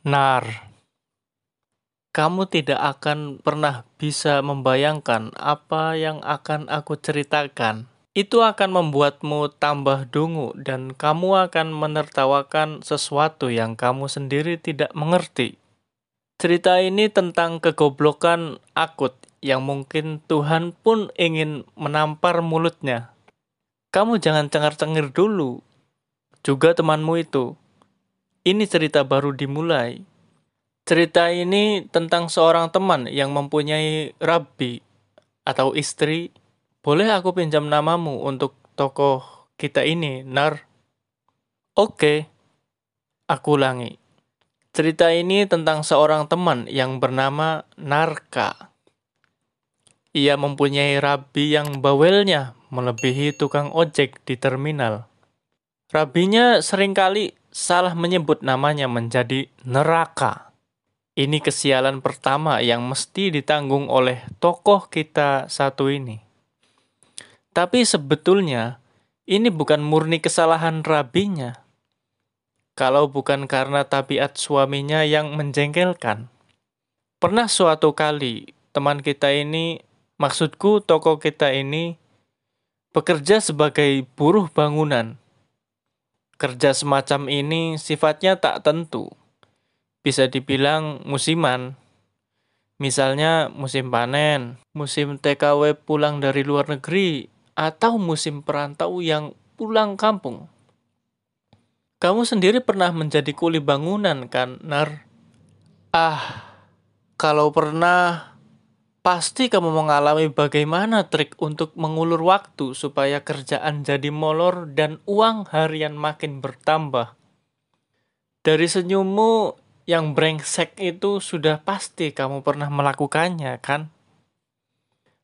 Nar, kamu tidak akan pernah bisa membayangkan apa yang akan aku ceritakan. Itu akan membuatmu tambah dungu dan kamu akan menertawakan sesuatu yang kamu sendiri tidak mengerti. Cerita ini tentang kegoblokan akut yang mungkin Tuhan pun ingin menampar mulutnya. Kamu jangan cengar-cengir dulu. Juga temanmu itu. Ini cerita baru dimulai. Cerita ini tentang seorang teman yang mempunyai rabbi atau istri. Boleh aku pinjam namamu untuk tokoh kita ini, Nar? Oke, aku ulangi. Cerita ini tentang seorang teman yang bernama Narka. Ia mempunyai rabi yang bawelnya melebihi tukang ojek di terminal. Rabinya sering kali salah menyebut namanya menjadi neraka. Ini kesialan pertama yang mesti ditanggung oleh tokoh kita satu ini. Tapi sebetulnya ini bukan murni kesalahan rabinya. Kalau bukan karena tabiat suaminya yang menjengkelkan. Pernah suatu kali teman kita ini, maksudku tokoh kita ini, bekerja sebagai buruh bangunan Kerja semacam ini sifatnya tak tentu. Bisa dibilang musiman. Misalnya musim panen, musim TKW pulang dari luar negeri, atau musim perantau yang pulang kampung. Kamu sendiri pernah menjadi kuli bangunan kan, Nar? Ah, kalau pernah, Pasti kamu mengalami bagaimana trik untuk mengulur waktu supaya kerjaan jadi molor dan uang harian makin bertambah. Dari senyummu yang brengsek itu sudah pasti kamu pernah melakukannya, kan?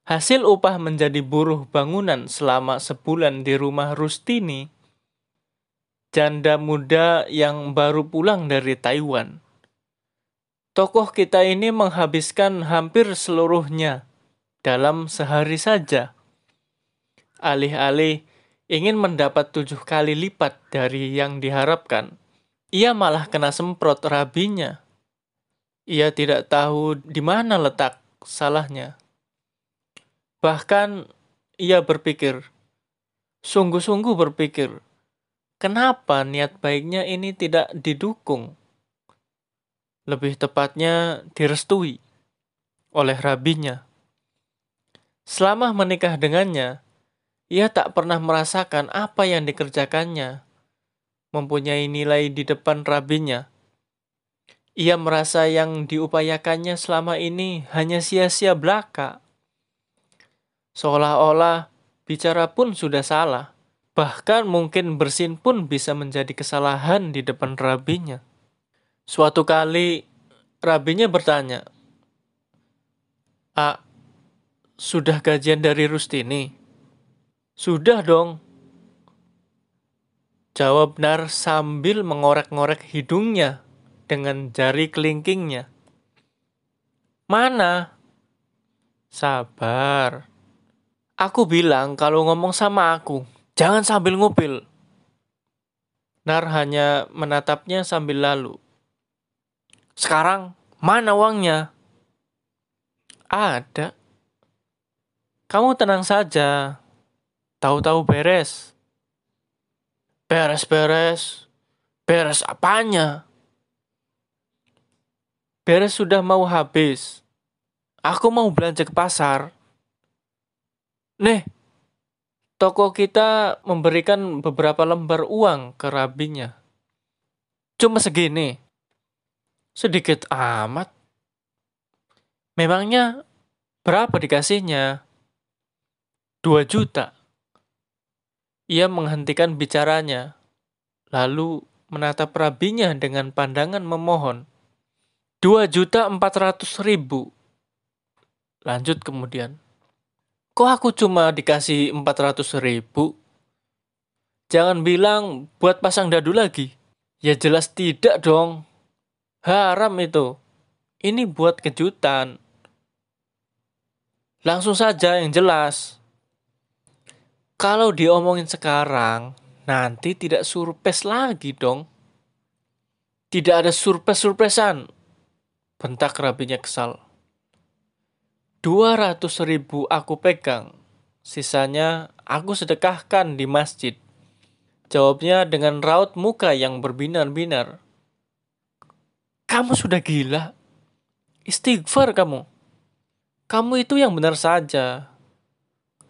Hasil upah menjadi buruh bangunan selama sebulan di rumah Rustini, janda muda yang baru pulang dari Taiwan Tokoh kita ini menghabiskan hampir seluruhnya dalam sehari saja. Alih-alih ingin mendapat tujuh kali lipat dari yang diharapkan, ia malah kena semprot rabinya. Ia tidak tahu di mana letak salahnya. Bahkan ia berpikir, sungguh-sungguh berpikir, kenapa niat baiknya ini tidak didukung? Lebih tepatnya direstui oleh rabinya. Selama menikah dengannya, ia tak pernah merasakan apa yang dikerjakannya, mempunyai nilai di depan rabinya. Ia merasa yang diupayakannya selama ini hanya sia-sia belaka. Seolah-olah bicara pun sudah salah, bahkan mungkin bersin pun bisa menjadi kesalahan di depan rabinya. Suatu kali rabinya bertanya, "A, sudah gajian dari Rustini?" "Sudah dong." Jawab Nar sambil mengorek-ngorek hidungnya dengan jari kelingkingnya. "Mana?" "Sabar. Aku bilang kalau ngomong sama aku, jangan sambil ngupil." Nar hanya menatapnya sambil lalu. Sekarang mana uangnya? Ada. Kamu tenang saja. Tahu-tahu beres. Beres-beres. Beres apanya? Beres sudah mau habis. Aku mau belanja ke pasar. Nih, toko kita memberikan beberapa lembar uang ke rabinya. Cuma segini. Sedikit amat. Memangnya berapa dikasihnya? Dua juta. Ia menghentikan bicaranya, lalu menatap rabinya dengan pandangan memohon. Dua juta empat ratus ribu. Lanjut kemudian. Kok aku cuma dikasih empat ratus ribu? Jangan bilang buat pasang dadu lagi. Ya jelas tidak dong. Haram itu. Ini buat kejutan. Langsung saja yang jelas. Kalau diomongin sekarang, nanti tidak surpes lagi dong. Tidak ada surpres-surpresan. Bentak rabinya kesal. Dua ratus ribu aku pegang. Sisanya aku sedekahkan di masjid. Jawabnya dengan raut muka yang berbinar-binar kamu sudah gila. Istighfar kamu. Kamu itu yang benar saja.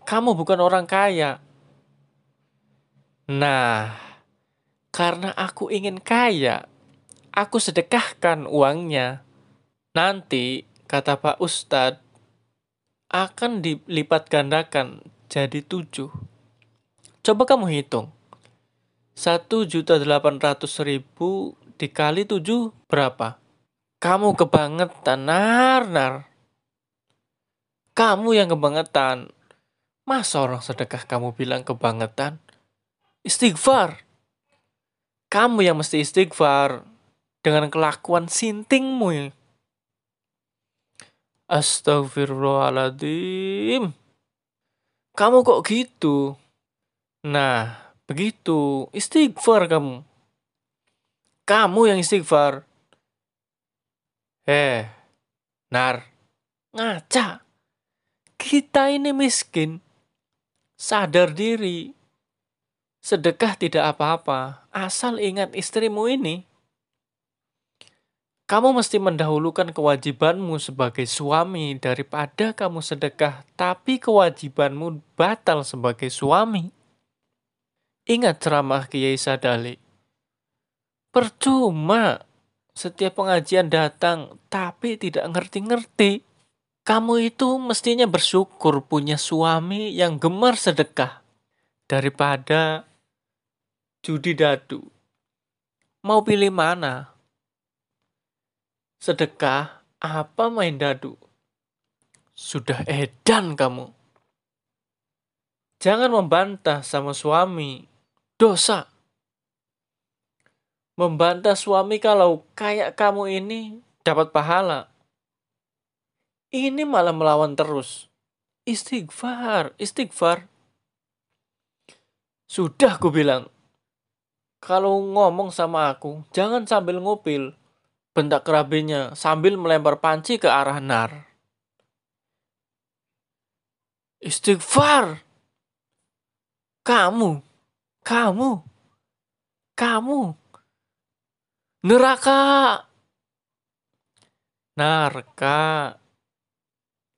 Kamu bukan orang kaya. Nah, karena aku ingin kaya, aku sedekahkan uangnya. Nanti, kata Pak Ustadz, akan dilipat gandakan jadi tujuh. Coba kamu hitung. 1.800.000 dikali tujuh berapa? Kamu kebangetan, nar, nar. Kamu yang kebangetan. Masa orang sedekah kamu bilang kebangetan? Istighfar. Kamu yang mesti istighfar dengan kelakuan sintingmu. Astagfirullahaladzim. Kamu kok gitu? Nah, begitu. Istighfar kamu. Kamu yang istighfar. Eh, Nar, ngaca. Kita ini miskin sadar diri. Sedekah tidak apa-apa, asal ingat istrimu ini. Kamu mesti mendahulukan kewajibanmu sebagai suami daripada kamu sedekah, tapi kewajibanmu batal sebagai suami. Ingat ceramah Kiai Sadali. Percuma setiap pengajian datang, tapi tidak ngerti-ngerti. Kamu itu mestinya bersyukur punya suami yang gemar sedekah daripada judi dadu. Mau pilih mana? Sedekah apa main dadu? Sudah edan kamu. Jangan membantah sama suami. Dosa. Membantah suami kalau kayak kamu ini dapat pahala ini malah melawan terus. Istighfar, istighfar. Sudah ku bilang. Kalau ngomong sama aku, jangan sambil ngupil. Bentak kerabinya sambil melempar panci ke arah nar. Istighfar. Kamu, kamu, kamu. Neraka. Narka.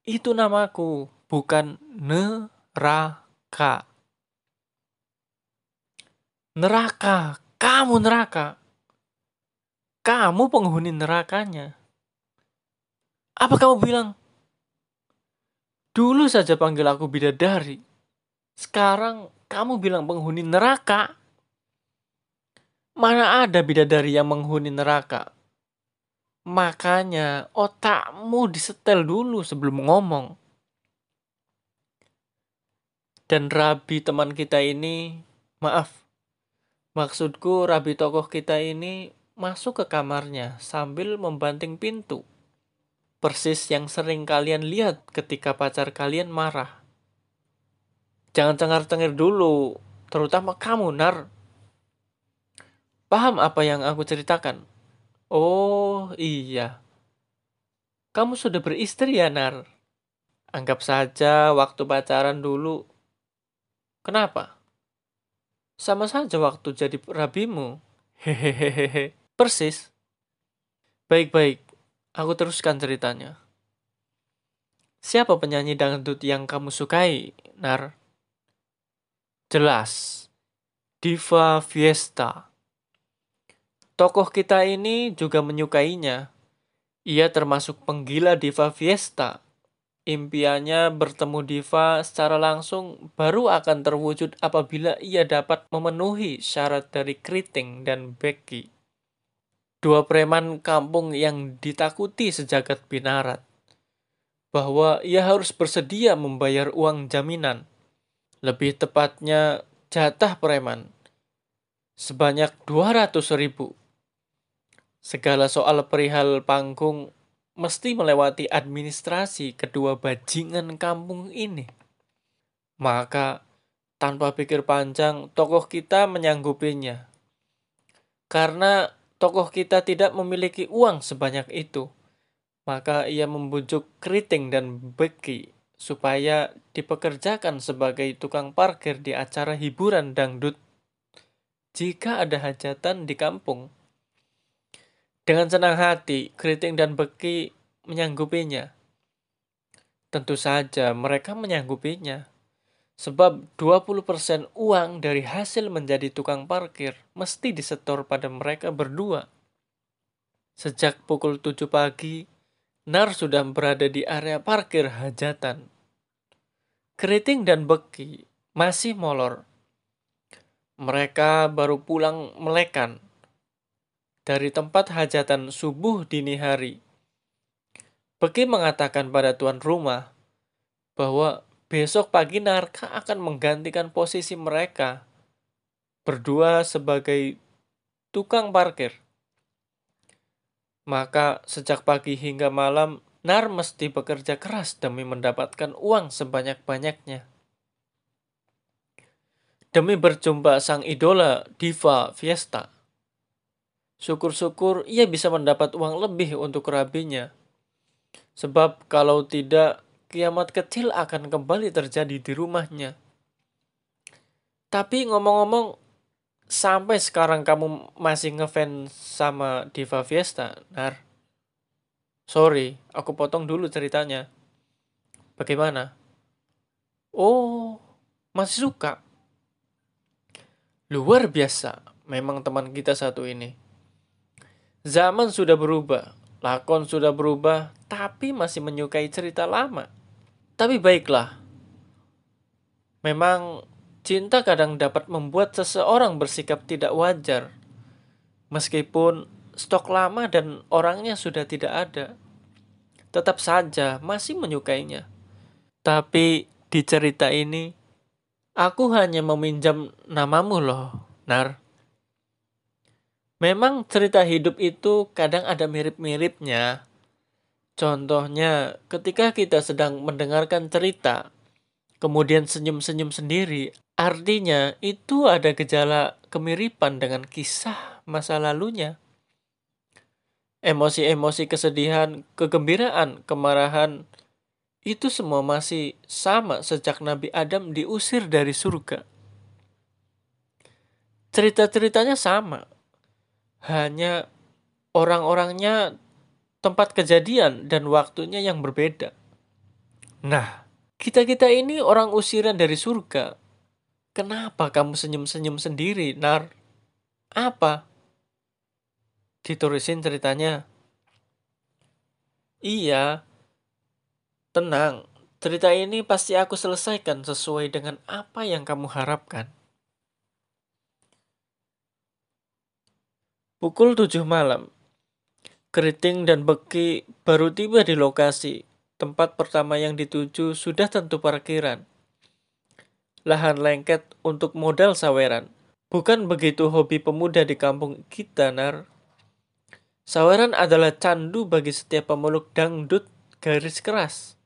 Itu namaku, bukan neraka. Neraka, kamu neraka. Kamu penghuni nerakanya. Apa kamu bilang? Dulu saja panggil aku bidadari. Sekarang kamu bilang penghuni neraka. Mana ada bidadari yang menghuni neraka? Makanya otakmu disetel dulu sebelum ngomong. Dan Rabi teman kita ini, maaf, maksudku Rabi tokoh kita ini masuk ke kamarnya sambil membanting pintu. Persis yang sering kalian lihat ketika pacar kalian marah. Jangan cengar-cengir dulu, terutama kamu, Nar. Paham apa yang aku ceritakan? Oh, iya. Kamu sudah beristri ya, Nar? Anggap saja waktu pacaran dulu. Kenapa? Sama saja waktu jadi rabimu. Hehehehe. Persis. Baik-baik, aku teruskan ceritanya. Siapa penyanyi dangdut yang kamu sukai, Nar? Jelas. Diva Fiesta. Tokoh kita ini juga menyukainya. Ia termasuk penggila Diva Fiesta. Impiannya bertemu Diva secara langsung baru akan terwujud apabila ia dapat memenuhi syarat dari Kriting dan Becky. Dua preman kampung yang ditakuti sejagat binarat. Bahwa ia harus bersedia membayar uang jaminan. Lebih tepatnya jatah preman. Sebanyak 200 ribu Segala soal perihal panggung mesti melewati administrasi kedua bajingan kampung ini. Maka, tanpa pikir panjang, tokoh kita menyanggupinya. Karena tokoh kita tidak memiliki uang sebanyak itu. Maka ia membujuk Keriting dan Beki supaya dipekerjakan sebagai tukang parkir di acara hiburan dangdut jika ada hajatan di kampung. Dengan senang hati, Keriting dan Beki menyanggupinya. Tentu saja mereka menyanggupinya. Sebab 20% uang dari hasil menjadi tukang parkir mesti disetor pada mereka berdua. Sejak pukul 7 pagi, Nar sudah berada di area parkir hajatan. Keriting dan Beki masih molor. Mereka baru pulang melekan dari tempat hajatan subuh dini hari. Beki mengatakan pada tuan rumah bahwa besok pagi Narka akan menggantikan posisi mereka berdua sebagai tukang parkir. Maka sejak pagi hingga malam, Nar mesti bekerja keras demi mendapatkan uang sebanyak-banyaknya. Demi berjumpa sang idola Diva Fiesta. Syukur-syukur ia bisa mendapat uang lebih untuk rabinya. Sebab kalau tidak, kiamat kecil akan kembali terjadi di rumahnya. Tapi ngomong-ngomong, sampai sekarang kamu masih ngefans sama Diva Fiesta, Nar? Sorry, aku potong dulu ceritanya. Bagaimana? Oh, masih suka? Luar biasa, memang teman kita satu ini. Zaman sudah berubah, lakon sudah berubah, tapi masih menyukai cerita lama. Tapi baiklah, memang Cinta kadang dapat membuat seseorang bersikap tidak wajar, meskipun stok lama dan orangnya sudah tidak ada. Tetap saja masih menyukainya. Tapi di cerita ini, aku hanya meminjam namamu loh, Nar. Memang cerita hidup itu kadang ada mirip-miripnya. Contohnya, ketika kita sedang mendengarkan cerita, kemudian senyum-senyum sendiri, Artinya, itu ada gejala kemiripan dengan kisah masa lalunya. Emosi-emosi kesedihan, kegembiraan, kemarahan, itu semua masih sama sejak Nabi Adam diusir dari surga. Cerita-ceritanya sama, hanya orang-orangnya, tempat kejadian, dan waktunya yang berbeda. Nah, kita-kita ini orang usiran dari surga, Kenapa kamu senyum-senyum sendiri, Nar? Apa? Ditulisin ceritanya. Iya. Tenang, cerita ini pasti aku selesaikan sesuai dengan apa yang kamu harapkan. Pukul 7 malam. Keriting dan Beki baru tiba di lokasi. Tempat pertama yang dituju sudah tentu parkiran lahan lengket untuk modal saweran. Bukan begitu hobi pemuda di kampung kita, Nar. Saweran adalah candu bagi setiap pemeluk dangdut garis keras.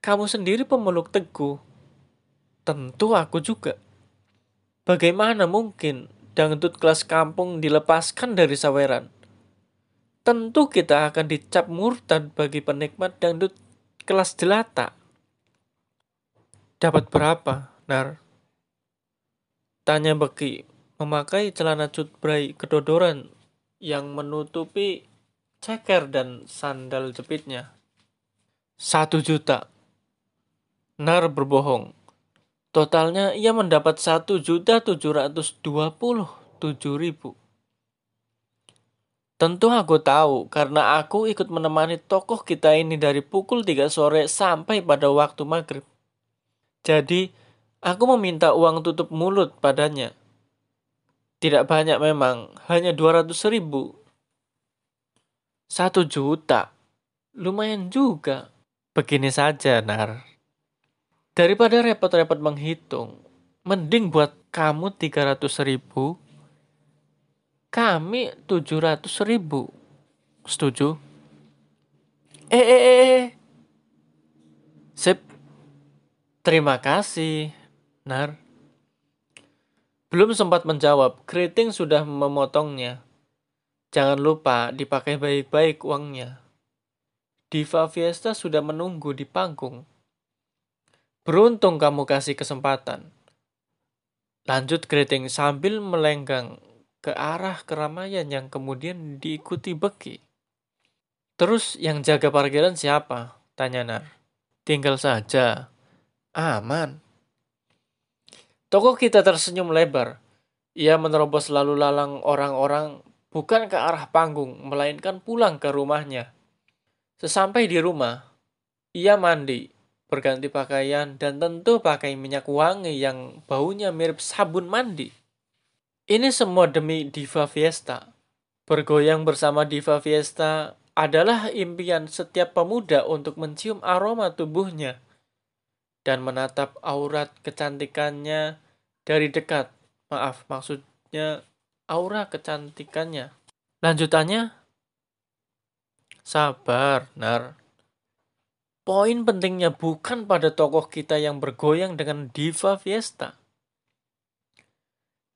Kamu sendiri pemeluk teguh. Tentu aku juga. Bagaimana mungkin dangdut kelas kampung dilepaskan dari saweran? Tentu kita akan dicap murtad bagi penikmat dangdut kelas jelata. Dapat berapa, Nar? Tanya Beki, memakai celana cutbray kedodoran yang menutupi ceker dan sandal jepitnya. Satu juta. Nar berbohong. Totalnya ia mendapat satu juta tujuh ratus dua puluh tujuh ribu. Tentu aku tahu karena aku ikut menemani tokoh kita ini dari pukul 3 sore sampai pada waktu maghrib. Jadi, aku meminta uang tutup mulut padanya. Tidak banyak memang, hanya 200 ribu. Satu juta. Lumayan juga. Begini saja, Nar. Daripada repot-repot menghitung, mending buat kamu 300 ribu, kami 700 ribu. Setuju? Eh, eh, eh, eh. Sip, Terima kasih, Nar. Belum sempat menjawab, Keriting sudah memotongnya. Jangan lupa dipakai baik-baik uangnya. Diva Fiesta sudah menunggu di panggung. Beruntung kamu kasih kesempatan. Lanjut greeting sambil melenggang ke arah keramaian yang kemudian diikuti Beki. Terus yang jaga parkiran siapa? Tanya Nar. Tinggal saja. Aman. Toko kita tersenyum lebar. Ia menerobos lalu lalang orang-orang bukan ke arah panggung, melainkan pulang ke rumahnya. Sesampai di rumah, ia mandi, berganti pakaian, dan tentu pakai minyak wangi yang baunya mirip sabun mandi. Ini semua demi Diva Fiesta. Bergoyang bersama Diva Fiesta adalah impian setiap pemuda untuk mencium aroma tubuhnya dan menatap aurat kecantikannya dari dekat. Maaf, maksudnya aura kecantikannya. Lanjutannya, Sabar, Nar. Poin pentingnya bukan pada tokoh kita yang bergoyang dengan diva fiesta.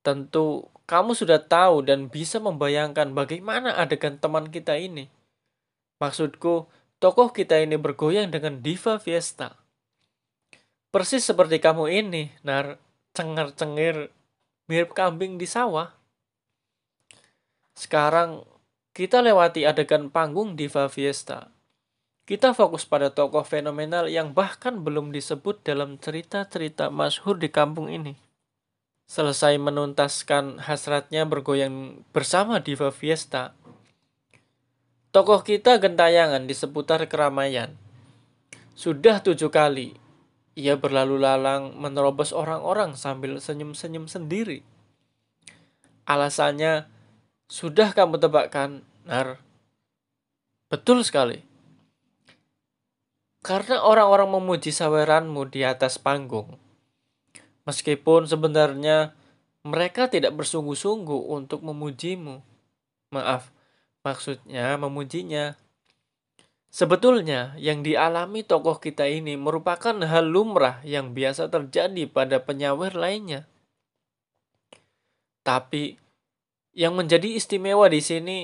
Tentu kamu sudah tahu dan bisa membayangkan bagaimana adegan teman kita ini. Maksudku, tokoh kita ini bergoyang dengan diva fiesta. Persis seperti kamu ini, Nar, cengar-cengir, mirip kambing di sawah. Sekarang kita lewati adegan panggung Diva Fiesta. Kita fokus pada tokoh fenomenal yang bahkan belum disebut dalam cerita-cerita masyhur di kampung ini. Selesai menuntaskan hasratnya bergoyang bersama Diva Fiesta, tokoh kita gentayangan di seputar keramaian. Sudah tujuh kali, ia berlalu lalang menerobos orang-orang sambil senyum-senyum sendiri. Alasannya, sudah kamu tebakkan, Nar? Betul sekali. Karena orang-orang memuji saweranmu di atas panggung. Meskipun sebenarnya mereka tidak bersungguh-sungguh untuk memujimu. Maaf, maksudnya memujinya. Sebetulnya yang dialami tokoh kita ini merupakan hal lumrah yang biasa terjadi pada penyawer lainnya. Tapi yang menjadi istimewa di sini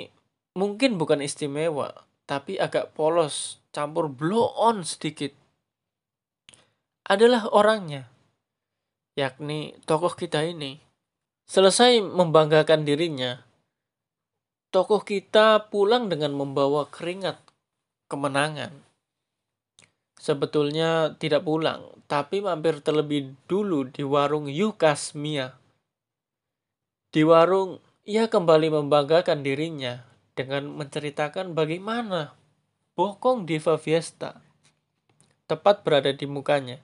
mungkin bukan istimewa, tapi agak polos, campur blow on sedikit. Adalah orangnya, yakni tokoh kita ini. Selesai membanggakan dirinya, tokoh kita pulang dengan membawa keringat kemenangan. Sebetulnya tidak pulang, tapi mampir terlebih dulu di warung Yukasmia. Di warung ia kembali membanggakan dirinya dengan menceritakan bagaimana bokong Diva Fiesta tepat berada di mukanya.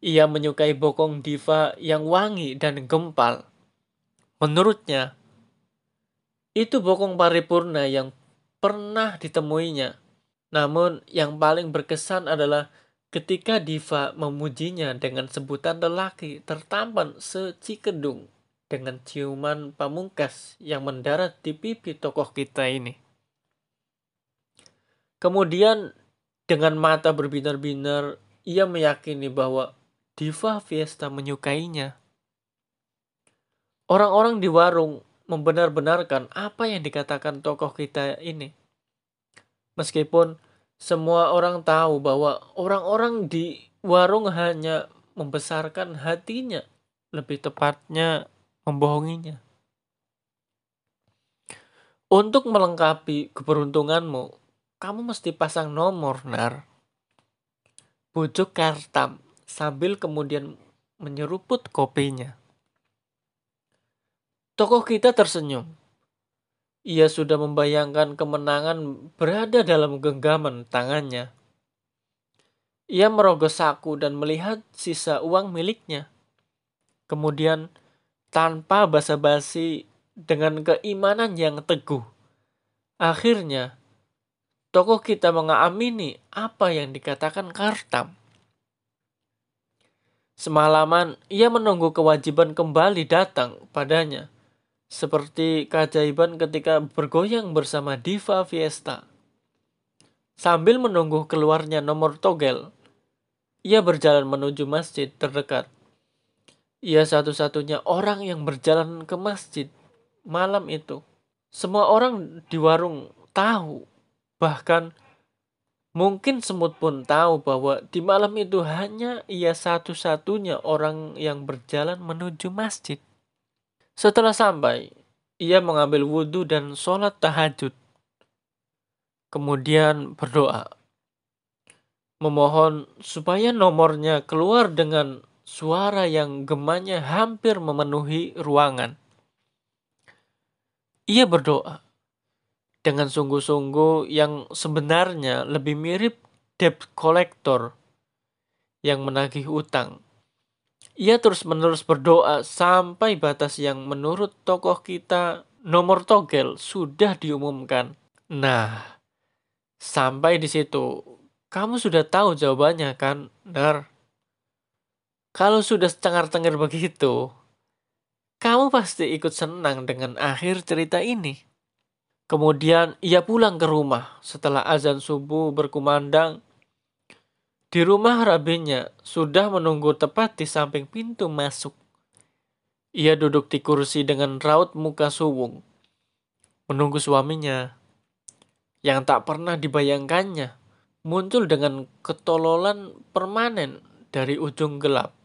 Ia menyukai bokong Diva yang wangi dan gempal. Menurutnya, itu bokong paripurna yang pernah ditemuinya. Namun yang paling berkesan adalah ketika Diva memujinya dengan sebutan lelaki tertampan secikedung dengan ciuman pamungkas yang mendarat di pipi tokoh kita ini. Kemudian dengan mata berbinar-binar, ia meyakini bahwa Diva Fiesta menyukainya. Orang-orang di warung membenar-benarkan apa yang dikatakan tokoh kita ini. Meskipun semua orang tahu bahwa orang-orang di warung hanya membesarkan hatinya, lebih tepatnya membohonginya. Untuk melengkapi keberuntunganmu, kamu mesti pasang nomor, Nar. Bujuk Kartam sambil kemudian menyeruput kopinya. Tokoh kita tersenyum. Ia sudah membayangkan kemenangan berada dalam genggaman tangannya. Ia merogoh saku dan melihat sisa uang miliknya. Kemudian tanpa basa-basi dengan keimanan yang teguh. Akhirnya, tokoh kita mengamini apa yang dikatakan Kartam. Semalaman ia menunggu kewajiban kembali datang padanya, seperti keajaiban ketika bergoyang bersama Diva Fiesta. Sambil menunggu keluarnya nomor togel, ia berjalan menuju masjid terdekat. Ia satu-satunya orang yang berjalan ke masjid malam itu. Semua orang di warung tahu, bahkan mungkin semut pun tahu bahwa di malam itu hanya ia satu-satunya orang yang berjalan menuju masjid. Setelah sampai, ia mengambil wudhu dan sholat tahajud. Kemudian berdoa, memohon supaya nomornya keluar dengan suara yang gemanya hampir memenuhi ruangan. Ia berdoa dengan sungguh-sungguh yang sebenarnya lebih mirip debt collector yang menagih utang. Ia terus-menerus berdoa sampai batas yang menurut tokoh kita nomor togel sudah diumumkan. Nah, sampai di situ kamu sudah tahu jawabannya kan, Nar? Kalau sudah cengar-cengir begitu, kamu pasti ikut senang dengan akhir cerita ini. Kemudian ia pulang ke rumah setelah azan subuh berkumandang. Di rumah rabinya sudah menunggu tepat di samping pintu masuk. Ia duduk di kursi dengan raut muka suwung, menunggu suaminya yang tak pernah dibayangkannya muncul dengan ketololan permanen dari ujung gelap.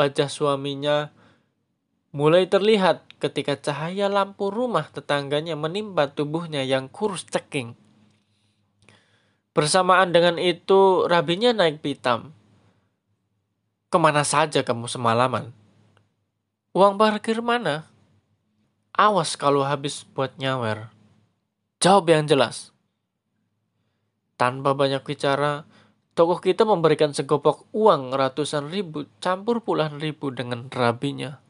Wajah suaminya mulai terlihat ketika cahaya lampu rumah tetangganya menimpa tubuhnya yang kurus ceking. Bersamaan dengan itu, rabinya naik pitam. Ke mana saja kamu semalaman? Uang parkir mana? Awas kalau habis buat nyawer. Jawab yang jelas. Tanpa banyak bicara, tokoh kita memberikan segopok uang ratusan ribu campur puluhan ribu dengan rabinya.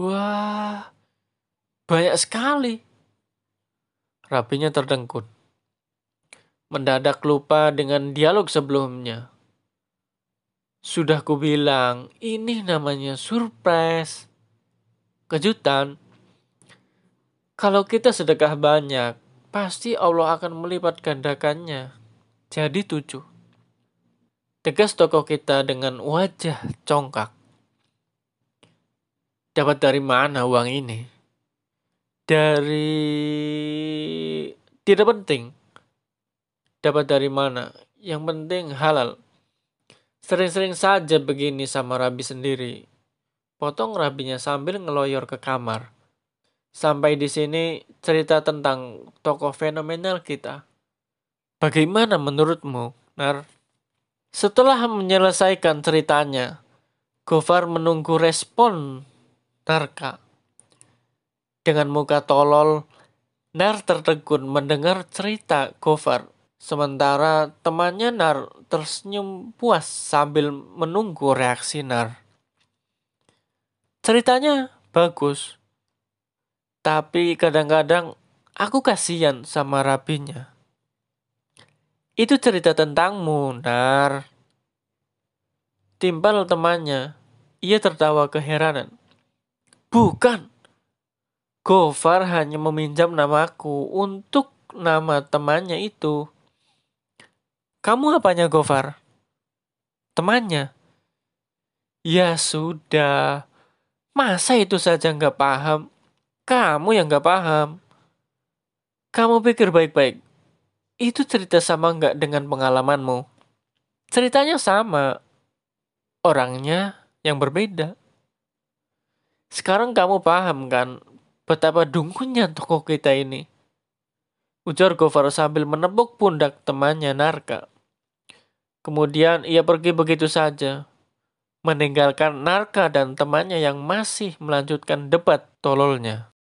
Wah, banyak sekali. Rapinya terdengkut. Mendadak lupa dengan dialog sebelumnya. Sudah kubilang, ini namanya surprise. Kejutan. Kalau kita sedekah banyak, pasti Allah akan melipat gandakannya. Jadi tujuh. Tegas tokoh kita dengan wajah congkak. Dapat dari mana uang ini? Dari tidak penting. Dapat dari mana? Yang penting halal. Sering-sering saja begini sama Rabi sendiri. Potong Rabinya sambil ngeloyor ke kamar. Sampai di sini cerita tentang tokoh fenomenal kita. Bagaimana menurutmu, Nar? Setelah menyelesaikan ceritanya, Gofar menunggu respon Narka. Dengan muka tolol, Nar tertegun mendengar cerita Gofar. Sementara temannya Nar tersenyum puas sambil menunggu reaksi Nar. Ceritanya bagus. Tapi kadang-kadang aku kasihan sama rabinya. Itu cerita tentangmu, Nar. Timpal temannya. Ia tertawa keheranan. Bukan. Gofar hanya meminjam namaku untuk nama temannya itu. Kamu apanya Gofar? Temannya. Ya sudah. Masa itu saja nggak paham? Kamu yang nggak paham. Kamu pikir baik-baik. Itu cerita sama nggak dengan pengalamanmu? Ceritanya sama. Orangnya yang berbeda. Sekarang kamu paham kan betapa dungkunya toko kita ini? Ujar Gofar sambil menepuk pundak temannya Narka. Kemudian ia pergi begitu saja, meninggalkan Narka dan temannya yang masih melanjutkan debat tololnya.